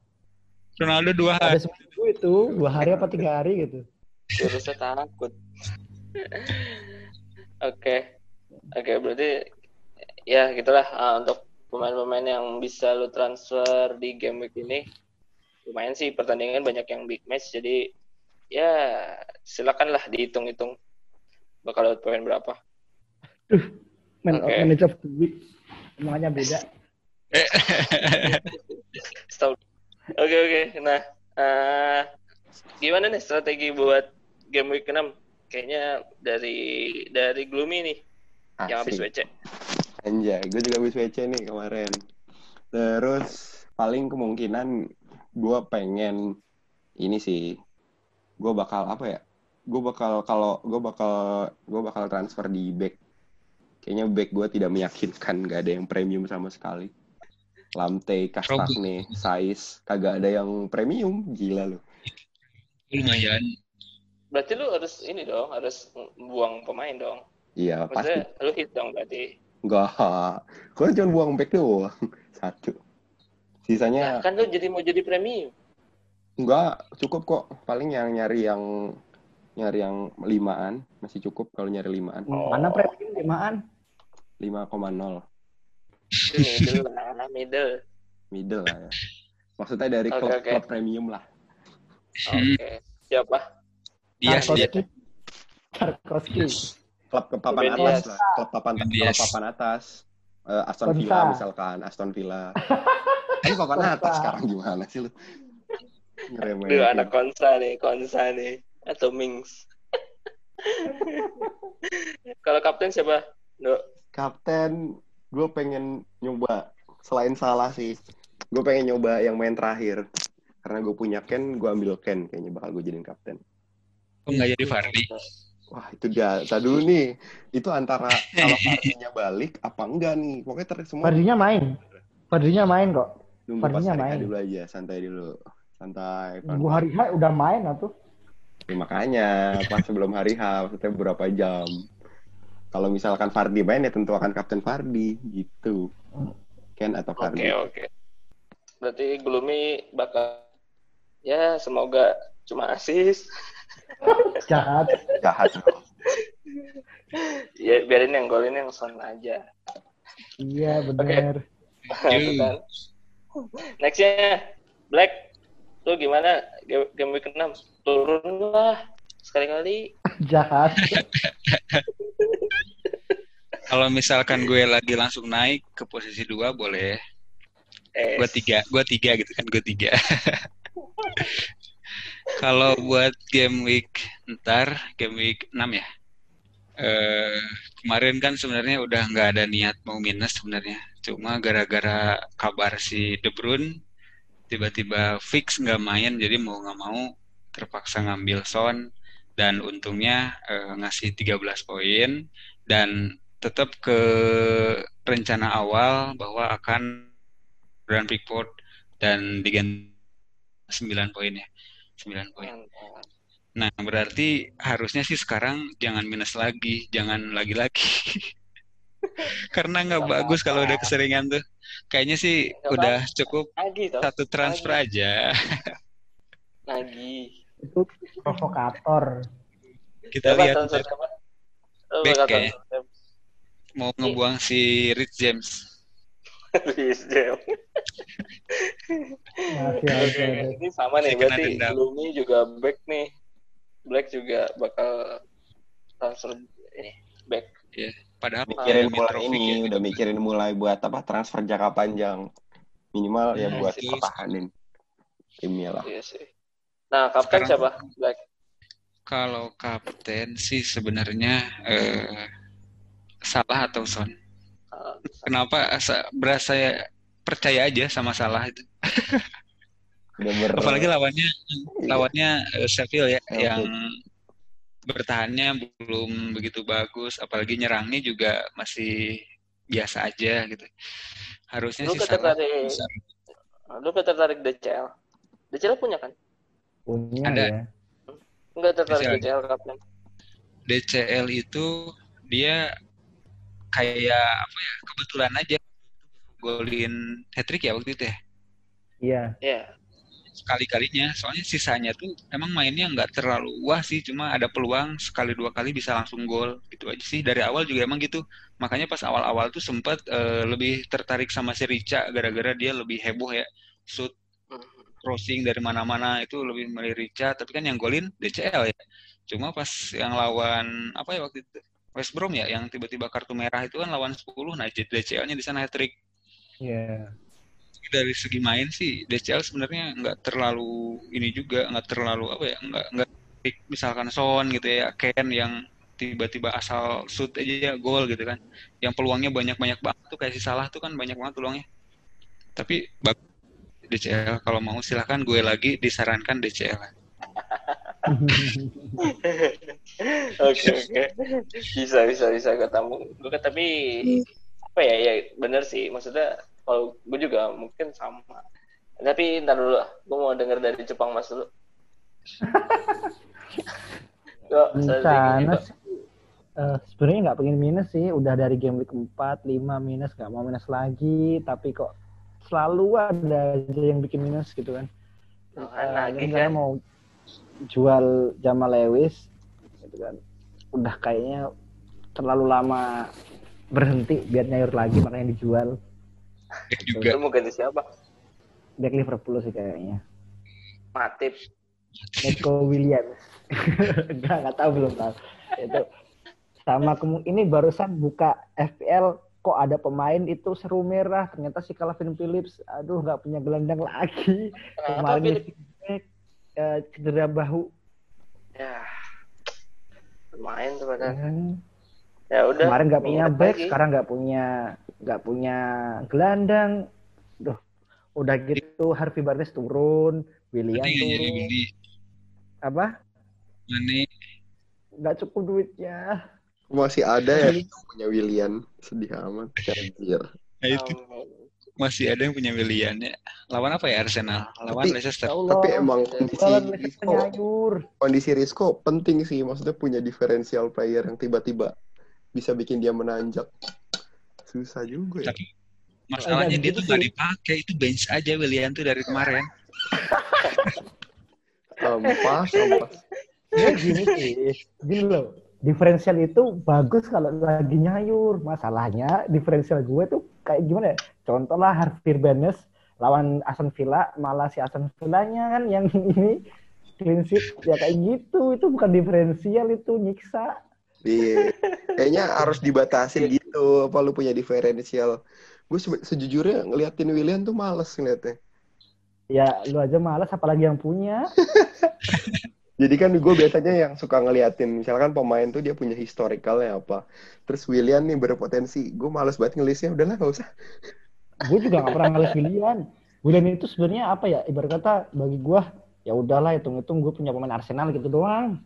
Ronaldo dua ada hari. seminggu itu dua hari apa tiga hari gitu virusnya takut oke oke berarti ya gitulah ah, untuk pemain-pemain yang bisa lu transfer di game week ini lumayan sih pertandingan banyak yang big match jadi ya silakanlah dihitung-hitung bakal dapat poin berapa man of Oke. manager of the week semuanya beda Setahu. Oke oke. Nah, eh, gimana nih strategi buat game week 6? Kayaknya dari dari Gloomy nih yang habis Asik. WC. Anjay, gue juga habis WC nih kemarin. Terus paling kemungkinan gue pengen ini sih, gue bakal apa ya? Gue bakal kalau gue bakal gue bakal transfer di back. Kayaknya back gue tidak meyakinkan, gak ada yang premium sama sekali. Lamte, Kastagne, Sais, kagak ada yang premium, gila lu. Lumayan. berarti lu harus ini dong, harus buang pemain dong. Iya, pasti. Lu hit dong berarti. Enggak. Gue cuma buang back doang. Satu. Sisanya Nah, kan lu jadi mau jadi premium. enggak cukup kok. Paling yang nyari yang nyari yang limaan masih cukup kalau nyari limaan. Oh. Mana premium limaan? 5,0 Itu middle lah, middle. middle lah ya. Maksudnya dari Oke, klub, oke. klub premium lah. Oke. Siapa? Dia sih dia. Tarkowski. Klub ke papan atas lah. Klub papan klub papan atas. Eh, Aston. Villa misalkan, Aston Villa. Ini papan atas sekarang gimana sih lu? Ngeremehin. Duh, anak konsa nih, konsa nih. Atau Mings. Kalau kapten siapa? Duh, Kapten, gue pengen nyoba selain salah sih, gue pengen nyoba yang main terakhir. Karena gue punya Ken, gue ambil Ken kayaknya bakal gue jadiin kapten. Kok nggak jadi Fardi? Wah itu dia, tadi dulu nih. Itu antara kalau Fardinya balik apa enggak nih. Pokoknya ter semua Fardinya main. Fardinya main kok. Nunggu pas Fardinya hari H main. dulu aja, santai dulu. Santai. Nunggu hari H udah main atau? Ya, makanya pas sebelum hari H, maksudnya beberapa jam. Kalau misalkan Fardi main ya tentu akan kapten Fardi gitu. Ken atau Oke, Fardi. oke. Berarti Gloomy bakal ya semoga cuma asis. Jahat. Jahat. Ya biarin yang golin yang son aja. Iya bener. Gitu kan. Nextnya Black, lu gimana game, game week 6? Turun lah sekali-kali. Jahat. Kalau misalkan gue lagi langsung naik ke posisi dua boleh. Eh, Gue tiga, gue tiga gitu kan, gue tiga. Kalau buat game week ntar, game week 6 ya. Eh, kemarin kan sebenarnya udah nggak ada niat mau minus sebenarnya. Cuma gara-gara kabar si De Bruyne tiba-tiba fix nggak main, jadi mau nggak mau terpaksa ngambil Son dan untungnya eh, ngasih 13 poin dan tetap ke rencana awal bahwa akan Grand Pickford dan diganti 9 poin ya. 9 poin. Nah, berarti harusnya sih sekarang jangan minus lagi, jangan lagi-lagi. Karena nggak bagus kalau udah keseringan tuh. Kayaknya sih Nggak udah cukup Lagi toh, satu transfer aja. lagi. Itu provokator. Kita Siapa lihat transfer Back ya. mau ngebuang si Rich James. Luis Jam. Masih Oke, ada. ini sama nih, berarti. Gloomy juga back nih. Black juga bakal transfer ini back. Padahal mikirin mulai ini ya. udah mikirin mulai buat apa transfer jangka panjang minimal ya Iya buat sih. pertahanin timnya lah Iya sih. Nah, kapten Sekarang- siapa? Black. Kalau kapten sih sebenarnya eh, salah atau Son. Ah, Kenapa asa- berasa ya percaya aja sama salah itu. udah ber Apalagi lawannya Iya. lawannya eh, Sheffield ya Sheffield. yang bertahannya belum begitu bagus, apalagi nyerangnya juga masih biasa aja gitu. Harusnya Lu sih salah. tertarik, bisa. lu tertarik DCL. DCL punya kan? Punya Ada. ya. Enggak tertarik DCL. DCL kapten. DCL itu dia kayak apa ya kebetulan aja golin hat trick ya waktu itu ya Iya. Iya. Sekali-kalinya. Soalnya sisanya tuh emang mainnya nggak terlalu wah sih cuma ada peluang sekali dua kali bisa langsung gol gitu aja sih. Dari awal juga emang gitu. Makanya pas awal-awal tuh sempat eh, lebih tertarik sama si Rica gara-gara dia lebih heboh ya shoot crossing dari mana-mana itu lebih milih Rica tapi kan yang golin DCL ya. Cuma pas yang lawan apa ya waktu itu West Brom ya yang tiba-tiba kartu merah itu kan lawan 10 nah DCL-nya di sana hat trick Iya. Dari segi main sih DCL sebenarnya nggak terlalu ini juga nggak terlalu apa ya nggak nggak misalkan Son gitu ya Ken yang tiba-tiba asal shoot aja ya gol gitu kan yang peluangnya banyak-banyak banget tuh kayak si Salah tuh kan banyak banget peluangnya tapi DCL kalau mau silahkan gue lagi disarankan DCL Oke oke. Bisa bisa bisa ketemu. Gue tapi apa ya ya bener sih. Maksudnya kalau gue juga mungkin sama. Tapi ntar dulu, gue mau denger dari Jepang Mas dulu. Rencana juga. sih eh, sebenarnya nggak pengen minus sih, udah dari game week 4, 5 minus, nggak mau minus lagi, tapi kok selalu ada aja yang bikin minus gitu kan. Oh, kan? mau jual Jamal Lewis gitu kan. Udah kayaknya terlalu lama berhenti biar nyayur lagi makanya dijual. Back juga. Lu mau ganti siapa? Back Liverpool sih kayaknya. Matip. Nico Williams. Enggak, enggak tahu belum tahu. Itu sama ini barusan buka FPL kok ada pemain itu seru merah ternyata si Calvin Phillips aduh nggak punya gelandang lagi kemarin eh, cedera bahu Ya. Lumayan tuh padahal. Hmm. Ya udah. kemarin nggak punya back lagi. sekarang nggak punya nggak punya gelandang Duh, udah gitu Harvey Barnes turun William Mane jadi turun beli. apa Mane nggak cukup duitnya Masih ada ya yang punya William. Sedih amat. Anjir. Nah, itu masih ada yang punya Willian ya. Lawan apa ya Arsenal? Lawan Tapi- Leicester. Ya Allah Tapi emang kondisi Risco, kondisi Risco penting sih. Maksudnya punya diferensial player yang tiba-tiba bisa bikin dia menanjak. Susah juga ya. Tapi masalahnya dia gitu tuh nggak dipakai. Itu bench aja Willian tuh dari kemarin. Ampas, ampas. Ya gini sih, gini loh. Diferensial itu bagus kalau lagi nyayur. Masalahnya diferensial gue tuh kayak gimana ya? Contoh lah Harvey Barnes lawan Aston Villa, malah si Aston Villanya kan yang ini clean sheet. Ya kayak gitu. Itu bukan diferensial, itu nyiksa. Iya. Kayaknya harus dibatasin gitu. Apa lu punya diferensial? Gue se- sejujurnya ngeliatin William tuh males ngeliatnya. Ya lu aja malas apalagi yang punya. Jadi kan gue biasanya yang suka ngeliatin, misalkan pemain tuh dia punya historicalnya apa. Terus William nih berpotensi, gue males banget ngelisnya, udahlah gak usah. Gue juga gak pernah ngeliat Willian. Willian itu sebenarnya apa ya? Ibarat kata bagi gue, ya udahlah hitung-hitung gue punya pemain Arsenal gitu doang.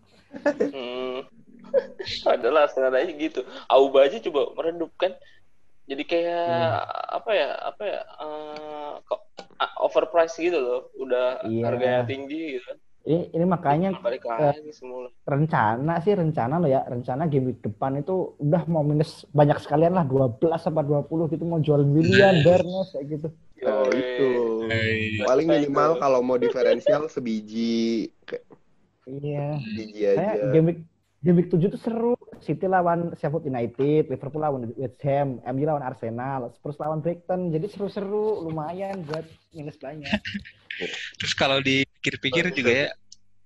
Hmm. Adalah aja gitu. Auba aja coba meredup kan. Jadi kayak apa ya? Apa ya? eh, kok ah, overpriced gitu loh. Udah Iya. harganya tinggi gitu. Ini, ini makanya Balik lagi semula. rencana sih rencana loh ya rencana game week depan itu udah mau minus banyak sekalian lah 12 apa 20 gitu mau jual Willian, Barnes kayak gitu. Oh itu. Hey. Paling minimal kalau mau diferensial sebiji, kayak Iya. biji Saya aja. game week game week 7 tuh seru. City lawan Sheffield United, Liverpool lawan West Ham, MU lawan Arsenal, Spurs lawan Brighton. Jadi seru-seru lumayan buat minus banyak. Terus kalau dipikir-pikir juga ya,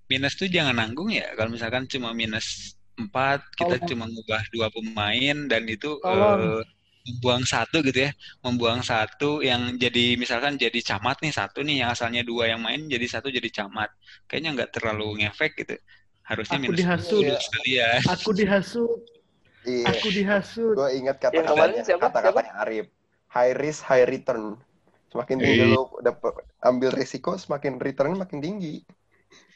minus tuh jangan nanggung ya. Kalau misalkan cuma minus 4, kita Tolong. cuma ngubah dua pemain dan itu Tolong. eh, membuang satu gitu ya. Membuang satu yang jadi misalkan jadi camat nih satu nih yang asalnya dua yang main jadi satu jadi camat. Kayaknya nggak terlalu ngefek gitu. Harusnya Aku minus dihasut. dua sekalian. Aku dihasut, Iya. aku dihasut. Gue ingat Yang kemarin kata-katanya, siapa? kata-katanya Arif. High risk, high return. Semakin tinggi Iya. lu dapet, ambil risiko, semakin return makin tinggi.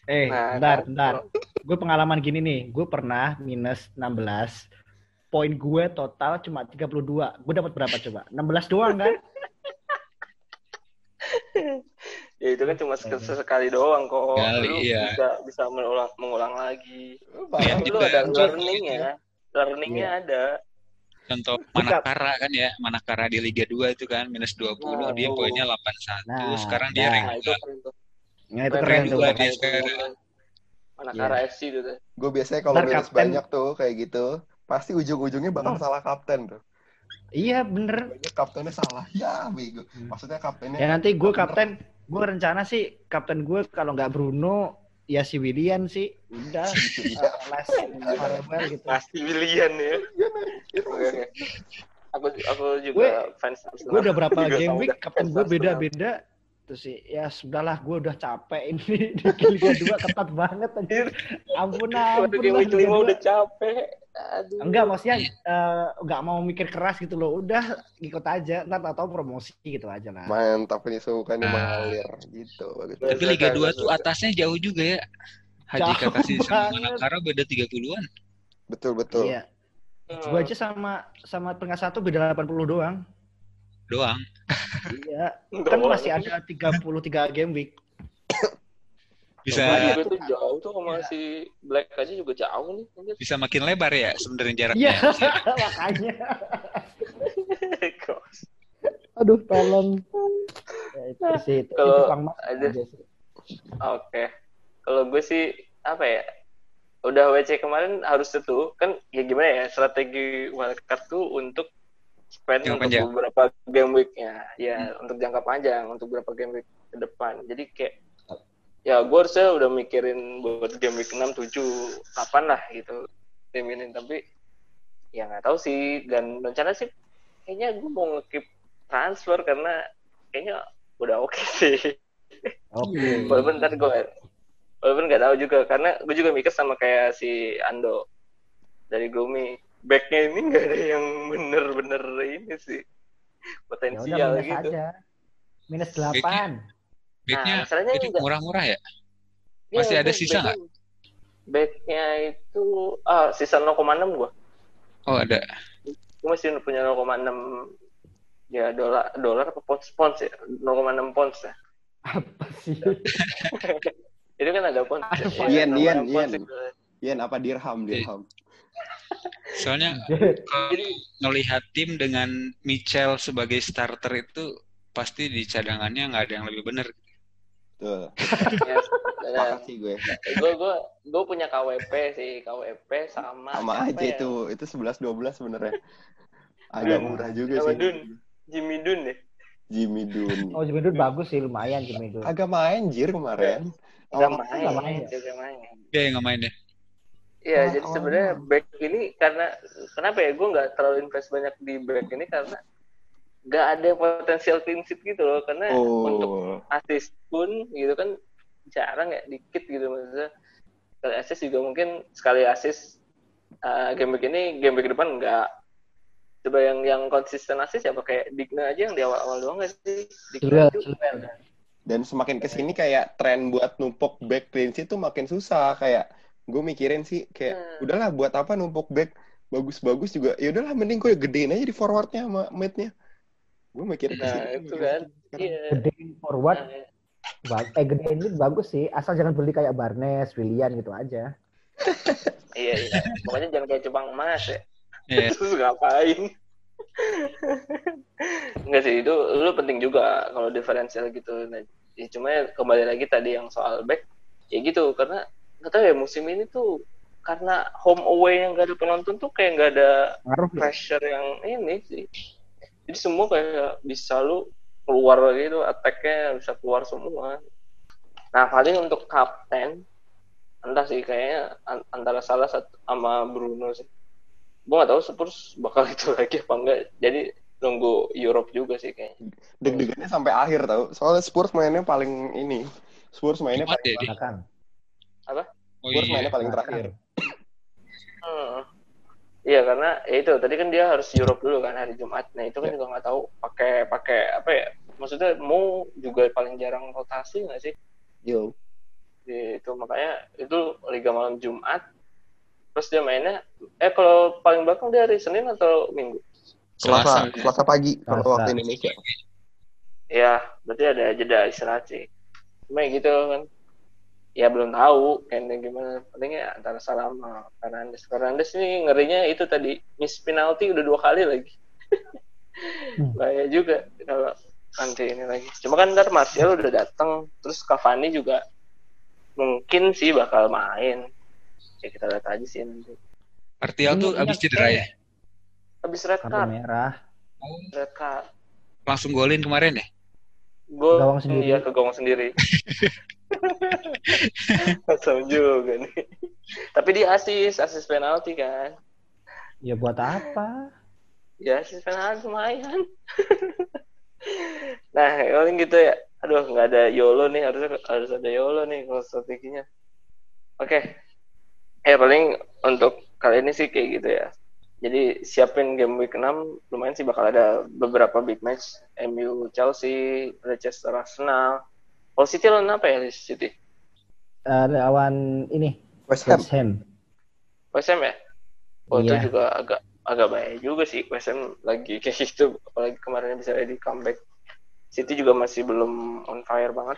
Eh, Nah, bentar, kan. bentar. Gue pengalaman gini nih, gue pernah minus 16. Poin gue total cuma 32. Gue dapat berapa coba? 16 doang kan? Ya itu kan cuma sek- sesekali doang kok. Sekali, lu iya. bisa bisa mengulang mengulang lagi. Iya, Kan lu ada Contoh learning-nya. Learning-nya ada. Contoh. Manakara kan ya, Manakara di Liga 2 itu kan minus 20, Nah, dia oh. poinnya 81, Nah, sekarang dia nah. rank Nah, itu keren tuh. Nah, itu Keren keren juga dia sekarang. Manakara FC itu tuh. Gue biasanya kalau minus kapten- banyak tuh kayak gitu, pasti ujung-ujungnya bakal Hmm. salah kapten tuh. Iya, bener. Kaptennya salah. Ya, bego. Maksudnya kaptennya Ya nanti gue kapten, gue rencana sih kapten gue kalau nggak Bruno, ya si William sih. Udah, Iya. uh, last gitu. Pasti Willian ya. Iya. Aku aku juga Gue- fans Arsenal. Gue udah berapa game week, kapten gue Arsenal. beda-beda. Terus sih, ya sudahlah, gue udah capek ini di Liga 2 ketat banget anjir. Ampun, ampun week Liga 2. udah capek. Aduh. Enggak, maksudnya eh, nggak mau mikir keras gitu loh. Udah ikut aja, ntar tahu promosi gitu aja lah. mantap ini suka nih Nah. mengalir gitu. Bagus. Tapi Liga 2 tuh atasnya jauh juga ya. Haji Jauh Kakasi sama. Manakara beda 30-an Betul betul. Iya. Gue aja sama sama peringkat satu beda 80 doang. Doang. Iya. Kan masih ada 33 game week. Bisa gue tuh jauh tuh sama si Black aja juga jauh nih. bisa makin lebar ya sebenarnya jaraknya. Iya, makanya. Aduh, tolong. Ya, itu sih, itu, Kalau itu. Oke. Kalau gue sih apa ya? Udah WC kemarin harus itu kan ya gimana ya strategi wildcard tuh untuk spend Jangka untuk panjang. beberapa game week-nya. Ya, untuk jangka panjang, untuk beberapa game week ke depan. Jadi kayak ya gue harusnya udah mikirin buat game week 6 7 kapan lah gitu tim ini tapi ya nggak tahu sih dan rencana sih kayaknya gue mau ngekip transfer karena kayaknya udah oke sih Oke. walaupun ntar gue walaupun nggak tahu juga karena gue juga mikir sama kayak si Ando dari Gloomy backnya ini nggak ada yang bener-bener ini sih Ya udah potensial minus gitu aja. Minus 8. Backnya masalahnya itu enggak. murah-murah ya? Iya, Masih ada back- sisa nggak? backnya itu ah sisa 0,6 gue Oh ada. gue masih punya 0,6 ya dolar dolar apa pounds pounds ya 0,6 pounds ya Apa sih? itu kan ada pounds ya. Iya, Yen, 0,6 yen, yen. itu. Yen apa dirham, dirham. Soalnya kalau ngelihat tim dengan Michel sebagai starter itu pasti di cadangannya nggak ada yang lebih benar. Tuh, Ya, nah, makasih gue. gue gue gue punya KWP sih KWP sama Sama aja ya? itu, itu 11 12 sebenarnya. Agak murah juga Sama sih. Dun. Jimmy Dun ya Jimmy Dun. Oh, Jimmy Dun bagus sih, lumayan Jimmy Dun. Agak main jir kemarin. nggak Awal- main nggak main ya? main Dia yang nggak main ya. Iya, Awal- jadi sebenarnya back ini karena kenapa ya gue nggak terlalu invest banyak di back ini karena nggak ada potensial clean sheet gitu loh. Karena untuk Oh, assist pun gitu kan jarang ya dikit gitu maksudnya. Sekali assist juga mungkin sekali assist uh, game week ini game week depan enggak coba yang yang konsisten assist ya pakai Digna aja yang di awal-awal doang nggak sih? Digna itu Chilwell. dan semakin ke sini kayak tren buat numpuk back clean sheet tuh makin susah. Kayak gue mikirin sih kayak Hmm. udahlah buat apa numpuk back bagus-bagus juga. Ya udahlah mending gue gedein aja di forwardnya sama mid-nya. Gue mikirin Nah, ke sini. itu kan. iya Gede forward, Nah, bag- eh gede ini bagus sih. Asal jangan beli kayak Barnes, Willian gitu aja. iya iya pokoknya jangan kayak cupang emas ya Iya. terus ngapain Enggak sih, itu lu penting juga kalau diferensial gitu. Nah, ya cuma ya kembali lagi tadi yang soal back, ya gitu. Karena nggak tahu ya musim ini tuh karena home away yang gak ada penonton tuh kayak nggak ada Ngaruh ya? pressure yang ini sih. Jadi semua kayak bisa lu keluar gitu, attack-nya bisa keluar semua. Nah paling untuk kapten, entah sih kayaknya an- antara salah satu sama Bruno sih. Gue gak tahu Spurs bakal itu lagi apa enggak. Jadi nunggu Europe juga sih kayaknya. Deg-degannya sampai akhir tau. Soalnya Spurs mainnya paling ini. Spurs mainnya Jumat paling, ya, Silakan. Oh Spurs iya. mainnya paling terakhir. Hmm. Iya karena ya itu tadi kan dia harus Europe dulu kan hari Jumat. Nah itu kan Ya. juga nggak tahu pakai pakai apa ya? Maksudnya mau juga paling jarang rotasi nggak sih? Yo. Di- itu makanya itu Liga malam Jumat. Terus dia mainnya eh kalau paling belakang dia hari Senin atau Minggu? Selasa, Selasa. Selasa pagi kalau Selasa. waktu Indonesia. Ya berarti ada jeda istirahat sih. Cuma ya gitu kan. Ya belum tahu kayaknya gimana. Palingnya antara Salah sama Fernandes. Fernandes ini ngerinya itu tadi miss penalti udah dua kali lagi. Hmm. Bahaya juga kalau nanti ini lagi. Cuma kan ntar Martial udah datang, terus Cavani juga mungkin sih bakal main. Ya kita lihat aja sih nanti. Martial tuh Ini- abis ini- cedera ya. Habis red Kartu card, merah. red card. Langsung golin kemarin ya. Gol Gawang sendiri. Iya ke gawang sendiri. Kosong juga nih. Tapi dia asis, asis penalti kan. Ya buat apa? Ya asis penalti lumayan. nah, paling gitu ya. Aduh, nggak ada YOLO nih. Harusnya harus ada YOLO nih kalau strateginya. Oke. Ya paling untuk kali ini sih kayak gitu ya. Jadi siapin game week 6 lumayan sih bakal ada beberapa big match MU Chelsea, Leicester Arsenal. Kalau City lawan apa ya Leicester City? Eh, lawan ini West Ham. West Ham. West Ham ya? Oh Iya. itu juga agak agak bahaya juga sih West Ham lagi kayak gitu apalagi kemarin bisa di comeback City juga masih belum on fire banget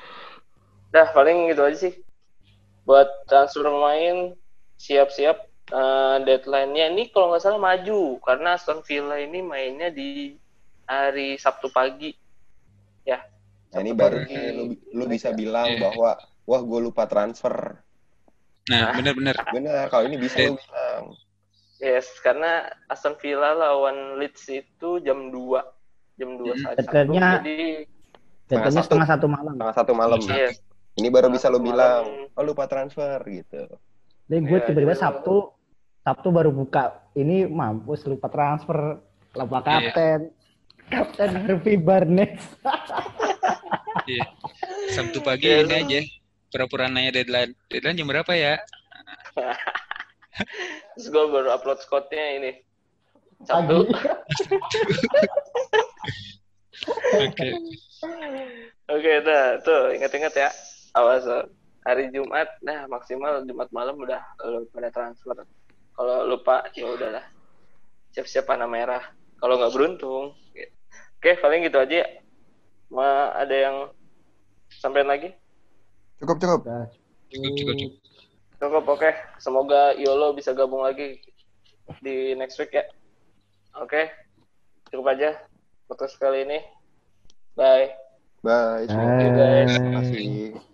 dah paling gitu aja sih buat transfer pemain siap-siap eh, deadline-nya ini kalau nggak salah maju karena Aston Villa ini mainnya di hari Sabtu pagi. Ya. Nah, ini baru pagi. lu, lu bisa bilang Iya. bahwa wah gue lupa transfer. Nah, bener-bener. Bener, kalau ini bisa lu bilang. Yes, karena Aston Villa lawan Leeds itu jam 2. Jam 2 Hmm. saat Deadline-nya- Sabtu. Jadi Deadline-nya satu. setengah satu malam. Tengah satu malam. Iya. yes. Ini baru bisa lu Malam. bilang, oh lupa transfer gitu. Jadi gue Iya, tiba-tiba iya. Sabtu Sabtu baru buka. Ini mampus lupa transfer, lupa Iya. kapten. Kapten Harvey Barnes. Iya. Sabtu pagi Iya, ini aja. Pura-pura nanya deadline. Deadline jam berapa ya? Terus gue baru upload squad-nya ini. Sabtu. Oke. Oke, tuh, tuh ingat-ingat ya. Awas hari Jumat, nah maksimal Jumat malam udah lu pada transfer. Kalau lupa ya udahlah. Siap-siap panah merah. Kalau nggak beruntung. gitu. Oke, paling gitu aja. ya. Ma ada yang sampein lagi? Cukup, cukup. Cukup, cukup, cukup. Cukup, oke. Semoga Yolo bisa gabung lagi di next week ya. Oke, cukup aja podcast kali ini. Bye. Bye. Bye. Terima kasih.